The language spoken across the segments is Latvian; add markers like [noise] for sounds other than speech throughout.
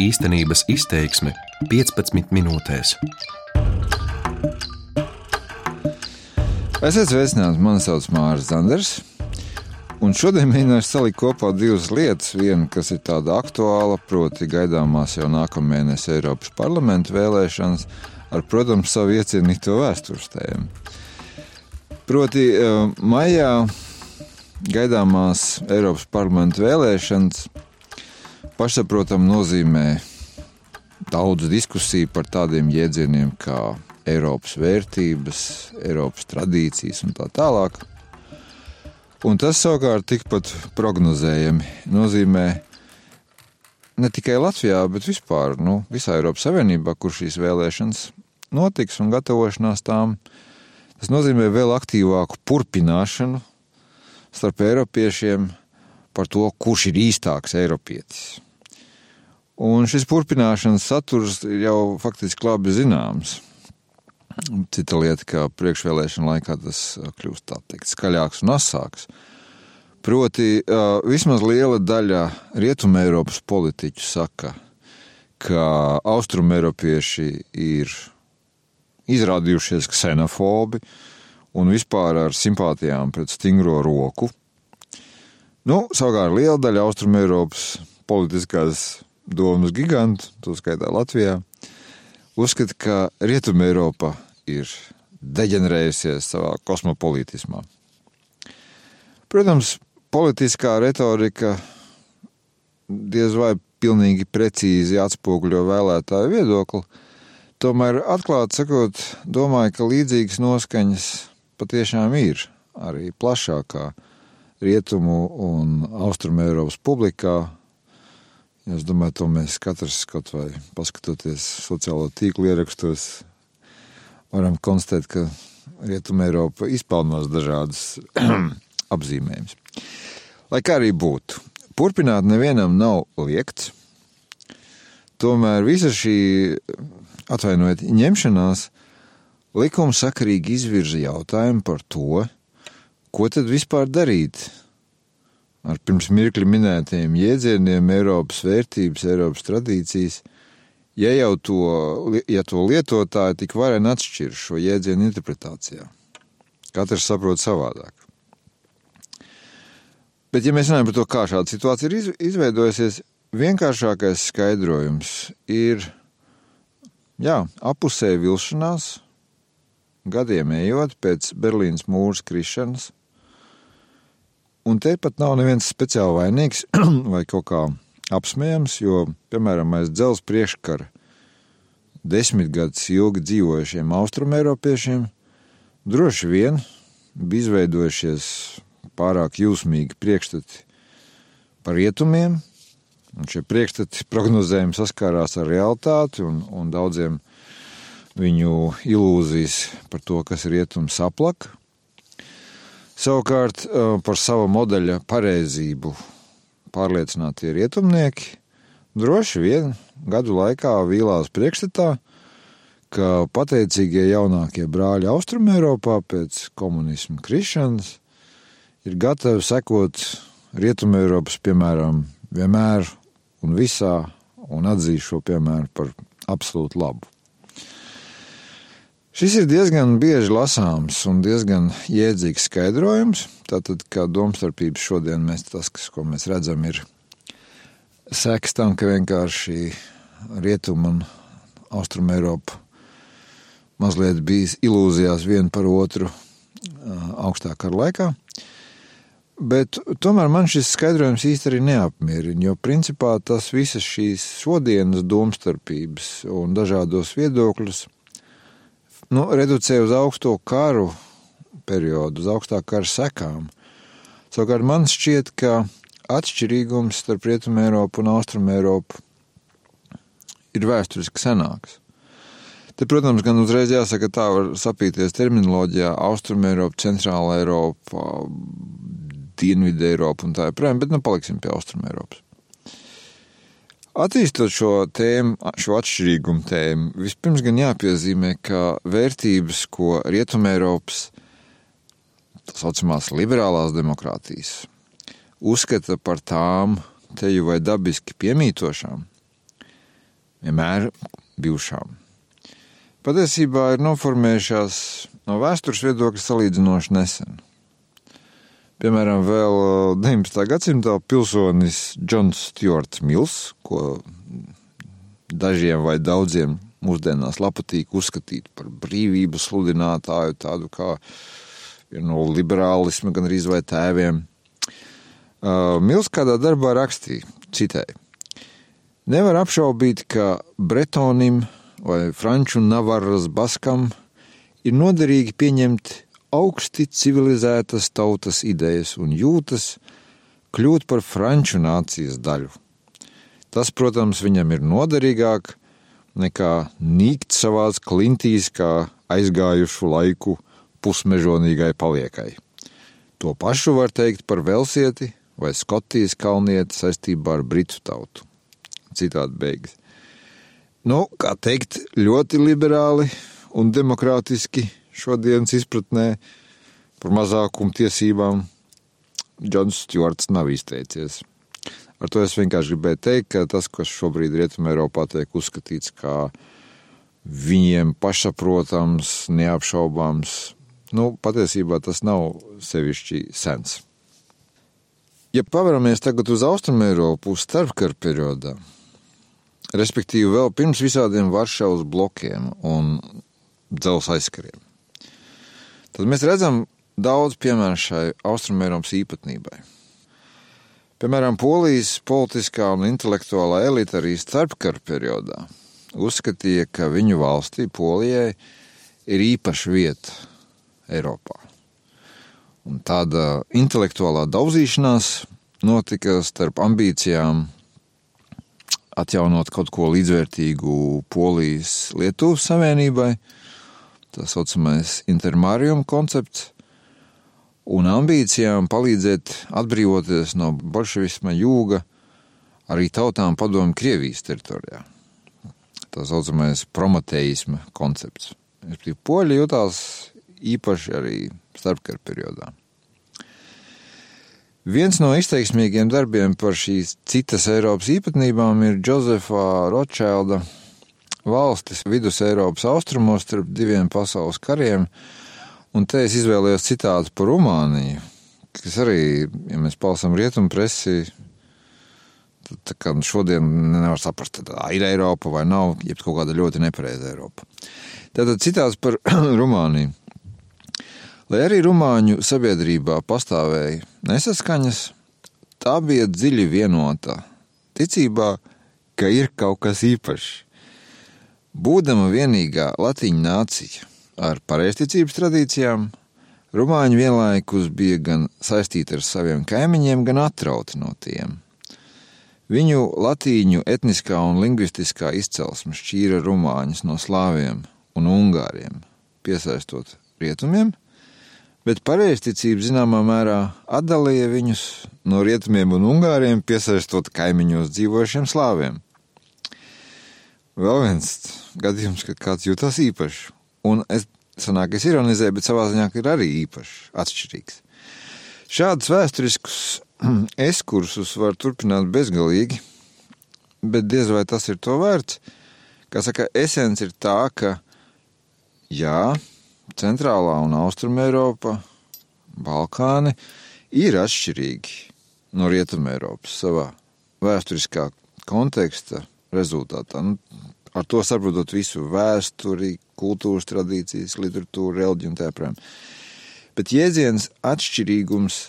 Īstenības izteiksme 15 minūtēs. Esiet sveicināti, mani sauc Mārcis Zanders. Un šodien mēģināšu salikt kopā divas lietas. Viena, kas ir tāda aktuāla, proti, gaidāmās jau nākamā mēneša Eiropas parlamenta vēlēšanas, ar, protams, savu iecienīto vēstures tēmu. Proti, eh, maijā gaidāmās Eiropas parlamenta vēlēšanas pašsaprotam nozīmē daudz diskusiju par tādiem jēdzieniem kā Eiropas vērtības, Eiropas tradīcijas un tā tālāk. Un tas savukārt tikpat prognozējami nozīmē ne tikai Latvijā, bet vispār nu, visā Eiropas Savienībā, kur šīs vēlēšanas notiks un gatavošanās tām. Tas nozīmē vēl aktīvāku turpināšanu starp Eiropiešiem par to, kurš ir īstāks Eiropietis. Un šis turpināšanas saturs ir jau faktiski labi zināms. Cita lieta, ka priekšvēlēšana laikā tas kļūst tā teikt skaļāks un asāks. Proti, vismaz liela daļa Rietumē Eiropas politiķu saka, ka Austrumēropieši ir izrādījušies ksenofobi un vispār ar simpātijām pret stingro roku. Nu, savukārt liela daļa Austrumēropas politiskās domas gigantu, to skaitā Latvijā, uzskata, ka Rietumē Eiropa ir deģenerējusies savā kosmopolītismā. Protams, politiskā retorika diez vai pilnīgi precīzi atspoguļo vēlētāju viedokli, tomēr atklāti sakot, domāju, ka līdzīgas noskaņas patiešām ir arī plašākā rietumu un austrumu Eiropas publikā. Es domāju, to mēs katrs kaut vai paskatoties sociālo tīklu ierakstos, varam konstatēt, ka Rietumē Eiropa izpelnās dažādas [clears throat] apzīmējumus. Lai kā arī būtu, turpināt nevienam nav liekts. Tomēr visa šī, atvainojiet, ņemšanās likumsakarīgi izvirza jautājumu par to, ko tad vispār darīt ar pirms mirkli minētajiem jēdzieniem, Eiropas vērtības, Eiropas tradīcijas – ja jau to, ja to lietotāji tik vareni atšķir šo jēdzienu interpretācijā. Katrs saprot savādāk. Bet, ja mēs runājam par to, kā šāda situācija ir izveidojusies, vienkāršākais skaidrojums ir jā, apusēja vilšanās, gadiem ejot pēc Berlīnas mūža krišanas. Un te pat nav neviens speciāli vainīgs [clears throat] vai kaut kā apsmējams, jo, piemēram, aiz dzelzs priekškara desmitgadus ilgi dzīvojušiem austrumēropiešiem droši vien bija izveidojušies pārāk jūsmīgi priekšstati par rietumiem, un šie priekšstati prognozējumi saskārās ar realitāti, un, un daudziem viņu ilūzijas par to, kas rietums saplaka. Savukārt par savu modeļa pareizību pārliecinātie rietumnieki droši vien gadu laikā vīlās priekšstatā, ka pateicīgie jaunākie brāļi Austrumēropā pēc komunismu krišanas ir gatavi sekot Rietumēropas piemēram vienmēr un visā un atzīst šo piemēru par absolūti labu. Šis ir diezgan bieži lasāms un diezgan jēdzīgs skaidrojums. Tātad, kā domstarpības šodien mēs tas, kas, ko mēs redzam, ir seks tam, ka vienkārši Rietum un Austrum Eiropa mazliet bijis ilūzijās vien par otru augstā kara laikā. Bet tomēr man šis skaidrojums īsti arī neapmierina, jo principā tas visas šīs šodienas domstarpības un dažādos viedokļus nu, reducē uz augsto karu periodu, uz augstā kara sekām. Savukārt man šķiet, ka atšķirīgums starp Rietumu Eiropu un Austrumu Eiropu ir vēsturiski senāks. Te, protams, gan uzreiz jāsaka, tā var sapīties terminoloģijā - Austruma Eiropa, Centrāla Eiropa, Dienvidu Eiropa un tā joprojām, bet nu paliksim pie Austruma Eiropas. Attīstot šo tēmu, šo atšķirīgumu tēmu, vispirms gan jāpiezīmē, ka vērtības, ko Rietumēropas tā saucamās liberālās demokrātijas uzskata par tām, teju vai dabiski piemītošām, vienmēr bijušām. Patiesībā ir noformējušās no vēstures viedokļa salīdzinoši nesen. Piemēram, vēl 19. gadsimtā pilsonis Džons Stjorts Mills, ko dažiem vai daudziem mūsdienās patīk uzskatīt par brīvību sludinātāju, tādu kā no liberālisma, gan arī vai tēviem. Uh, Mils kādā darbā rakstīja, citēji: Nevar apšaubīt, ka Bretonim vai Franču Navaras Baskam ir noderīgi pieņemt augsti civilizētas tautas idejas un jūtas, kļūt par franču nācijas daļu. Tas, protams, viņam ir noderīgāk nekā nīkt savās klintīs, kā aizgājušu laiku pusmežonīgai paliekai. To pašu var teikt par Velsieti vai Skotijas kalnieti saistībā ar Britu tautu. Citādi beigas. Nu, kā teikt, ļoti liberāli un demokrātiski šodienas izpratnē par mazākumu tiesībām Džons Stjorts nav izteicies. Ar to es vienkārši gribēju teikt, ka tas, kas šobrīd Rietumē Eiropā tiek uzskatīts kā viņiem pašsaprotams, neapšaubāms, nu, patiesībā tas nav sevišķi sens. Ja paveramies tagad uz Austrumēropu, starpkara periodā, respektīvi vēl pirms visādiem Varšavas blokiem un dzelzceļa aizkariem, tad mēs redzam daudz piemēru šai Austrumēropas īpatnībai. Piemēram, Polijas politiskā un intelektuālā elite arī starpkara periodā uzskatīja, ka viņu valstī, Polijai, ir īpaša vieta Eiropā. Un tāda intelektuālā daudzīšanās notika starp ambīcijām atjaunot kaut ko līdzvērtīgu Polijas-Lietuvas savienībai, tā saucamais intermārium koncepts, un ambīcijām palīdzēt atbrīvoties no bolševisma jūga arī tautām padomu Krievijas teritorijā. Tā saucamais promoteisma koncepts. Poļi jutās īpaši arī starpkara periodā. Viens no izteiksmīgiem darbiem par šīs citas Eiropas īpatnībām ir Džozefa Rothschilda valstis vidus Eiropas austrumos starp diviem pasaules kariem, Un te es izvēlējos citātu par Rumāniju, kas arī, ja mēs palasām rietumu presi, tad kā šodien nevar saprast, tā ir Eiropa vai nav, jeb kaut kāda ļoti nepareiza Eiropa. Tātad citāts par [clears throat] Rumāniju. Lai arī Rumāņu sabiedrībā pastāvēja nesaskaņas, tā bija dziļi vienota ticībā, ka ir kaut kas īpašs. Būdama vienīgā latīņa nācija, ar pareizticības tradīcijām, rumāņi vienlaikus bija gan saistīti ar saviem kaimiņiem, gan atrauti no tiem. Viņu latīņu etniskā un lingvistiskā izcelsme šķīra rumāņus no slāviem un ungāriem, piesaistot rietumiem, bet pareizticība zināmā mērā atdalīja viņus no rietumiem un ungāriem, piesaistot kaimiņos dzīvojušiem slāviem. Vēl viens gadījums, kad kāds jūtas īpaši Un es sanāk, es ironizēju, bet savā ziņā ir arī īpašs, atšķirīgs. Šādus vēsturiskus [clears throat] eskursus var turpināt bezgalīgi, bet diez vai tas ir to vērts. Kā saka, esence ir tā, ka jā, centrālā un austruma Eiropa, Balkāni ir atšķirīgi no rietuma Eiropas savā vēsturiskā konteksta rezultātā. Nu, ar to saprotot visu vēsturi, kultūras tradīcijas, literatūru, reliģiju un tā joprojām. Bet jēdziens atšķirīgums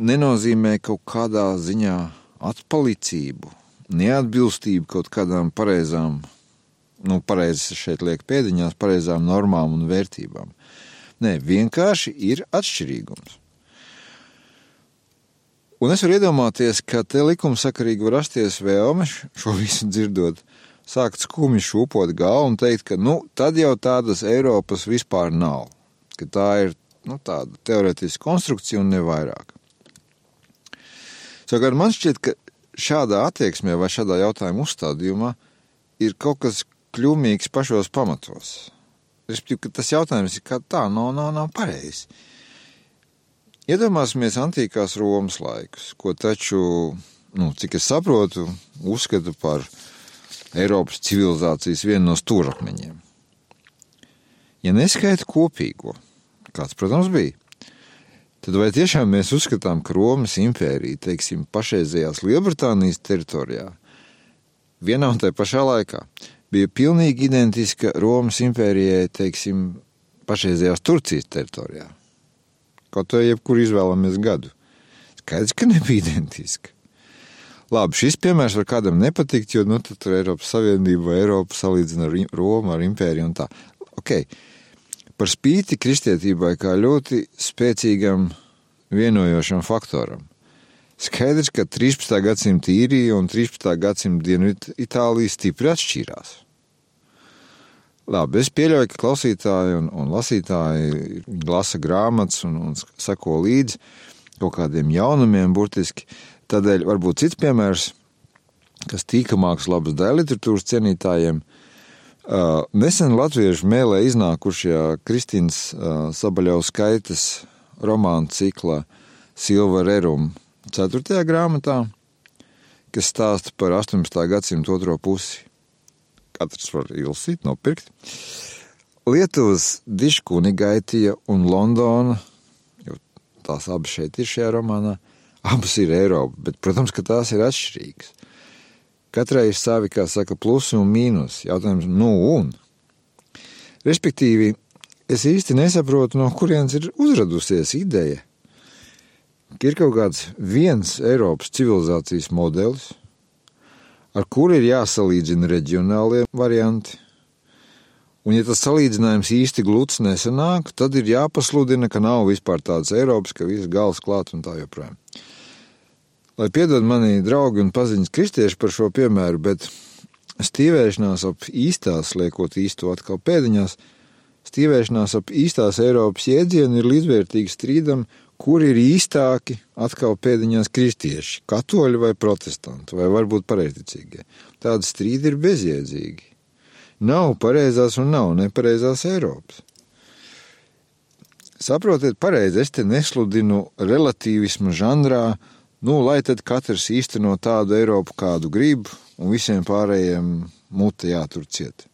nenozīmē kaut kādā ziņā atpalicību, neatbilstību kaut kādām pareizām, nu, pareizes šeit liek pēdiņās, pareizām normām un vērtībām. Nē, vienkārši ir atšķirīgums. Un es varu iedomāties, ka te likumsakarīgi var rasties vēlme šo visu dzirdot, sākt skumji šūpot galvu un teikt, ka nu, tad jau tādas Eiropas vispār nav. Ka tā ir nu, tāda teorētiska konstrukcija un ne vairāk. Savukārt man šķiet, ka šādā attieksmē vai šādā jautājuma uzstādījumā ir kaut kas kļūmīgs pašos pamatos. Respektīvi, ka tas jautājums ir kā tā, nav, nav, nav pareizi. Iedomāsimies antīkās Romas laikus, ko taču nu, cik es saprotu, uzskata par Eiropas civilizācijas vienu no stūrakmeņiem. Ja neskaita kopīgo, kāds, protams, bija, tad vai tiešām mēs uzskatām, ka Romas impērija, teiksim, pašreizējās Lielbritānijas teritorijā, vienā un tajā pašā laikā bija pilnīgi identiska Romas impērijai, teiksim, pašreizējās Turcijas teritorijā? Kaut vai jebkur izvēlamies gadu. Skaidrs, ka nebija identiska. Labi, šis piemērs var kādam nepatikt, jo nu, tur Eiropas Savienība vai Eiropa salīdzina ar Romu, ar impēriju un tā. Okay. Par spīti kristietībai kā ļoti spēcīgam vienojošam faktoram. Skaidrs, ka 13. gadsimta īrija un 13. gadsimta Dienvidu Itālija stipri atšķīrās. Labi, es pieļauju, ka klausītāji un, un lasītāji lasa grāmatas un, un sako līdzi kaut kādiem jaunumiem, burtiski. Tādēļ varbūt cits piemērs, kas tīkamāks labas dēļ literatūras cienītājiem. Uh, nesen latviešu mēlē iznākušajā Kristīnas uh, Sabaļauskaitas romāna cikla Silva Rerum 4. grāmatā, kas stāsta par 18. gadsimta otro pusi. Katrs var ilsīt, nopirkt. Lietuvas Diškūni Gaitija un Londona, jo tās abas šeit ir šajā romānā, Abas ir Eiropa, bet, protams, ka tās ir atšķirīgas. Katrai ir savi, kā saka, plusi un mīnus. Jautājums, nu un? Respektīvi, es īsti nesaprotu, no kurienes ir uzradusies ideja, ka ir kaut kāds viens Eiropas civilizācijas modelis, ar kuru ir jāsalīdzina reģionālie varianti. Un, ja tas salīdzinājums īsti gluds nesanāk, tad ir jāpasludina, ka nav vispār tādas Eiropas, ka viss gals klāt un tā joprojām. Lai piedod mani draugi un paziņas kristieši par šo piemēru, bet stīvēšanās ap īstās, liekot īsto atkal pēdiņās, stīvēšanās ap īstās Eiropas jēdzienu ir līdzvērtīgi strīdam, kur ir īstāki atkal pēdiņās kristieši, katoļi vai protestanti, vai varbūt pareizticīgie. Tādi strīdi ir bezjēdzīgi. Nav pareizās un nav nepareizās Eiropas. Saprotiet, pareizi, es te nesludinu relatīvismu žanrā, Nu, lai tad katrs īsteno tādu Eiropu, kādu grib, un visiem pārējiem mute jātur ciet.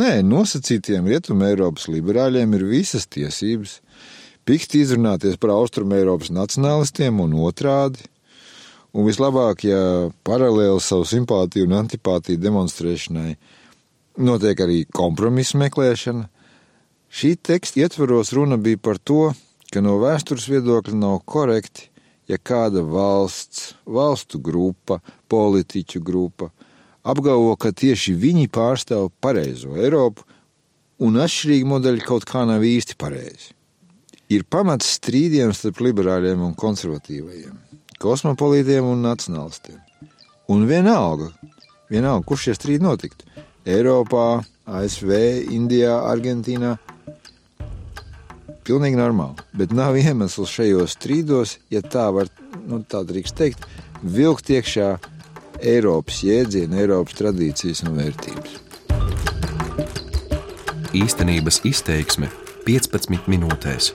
Nē, nosacītiem Rietumē Eiropas liberāļiem ir visas tiesības pikti izrunāties par Austrum Eiropas nacionālistiem un otrādi, un vislabāk, ja paralēli savu simpātiju un antipātiju demonstrēšanai notiek arī kompromisu meklēšana. Šī teksta ietvaros runa bija par to, ka no vēstures viedokļa nav korekti ja kāda valsts, valstu grupa, politiķu grupa apgalvo, ka tieši viņi pārstāv pareizo Eiropu, un atšķirīgi modeļi kaut kā nav īsti pareizi. Ir pamats strīdiem starp liberāļiem un konservatīvajiem, kosmopolītiem un nacionālistiem. Un vienalga, vienalga kur šie strīdi notiktu - Eiropā, ASV, Indijā, Argentīnā Pilnīgi normāli. Bet nav iemesls šajos strīdos, ja tā var, nu, tā drīkst teikt, vilkt iekšā Eiropas jēdzienu, Eiropas tradīcijas un vērtības. Īstenības izteiksme 15 minūtēs.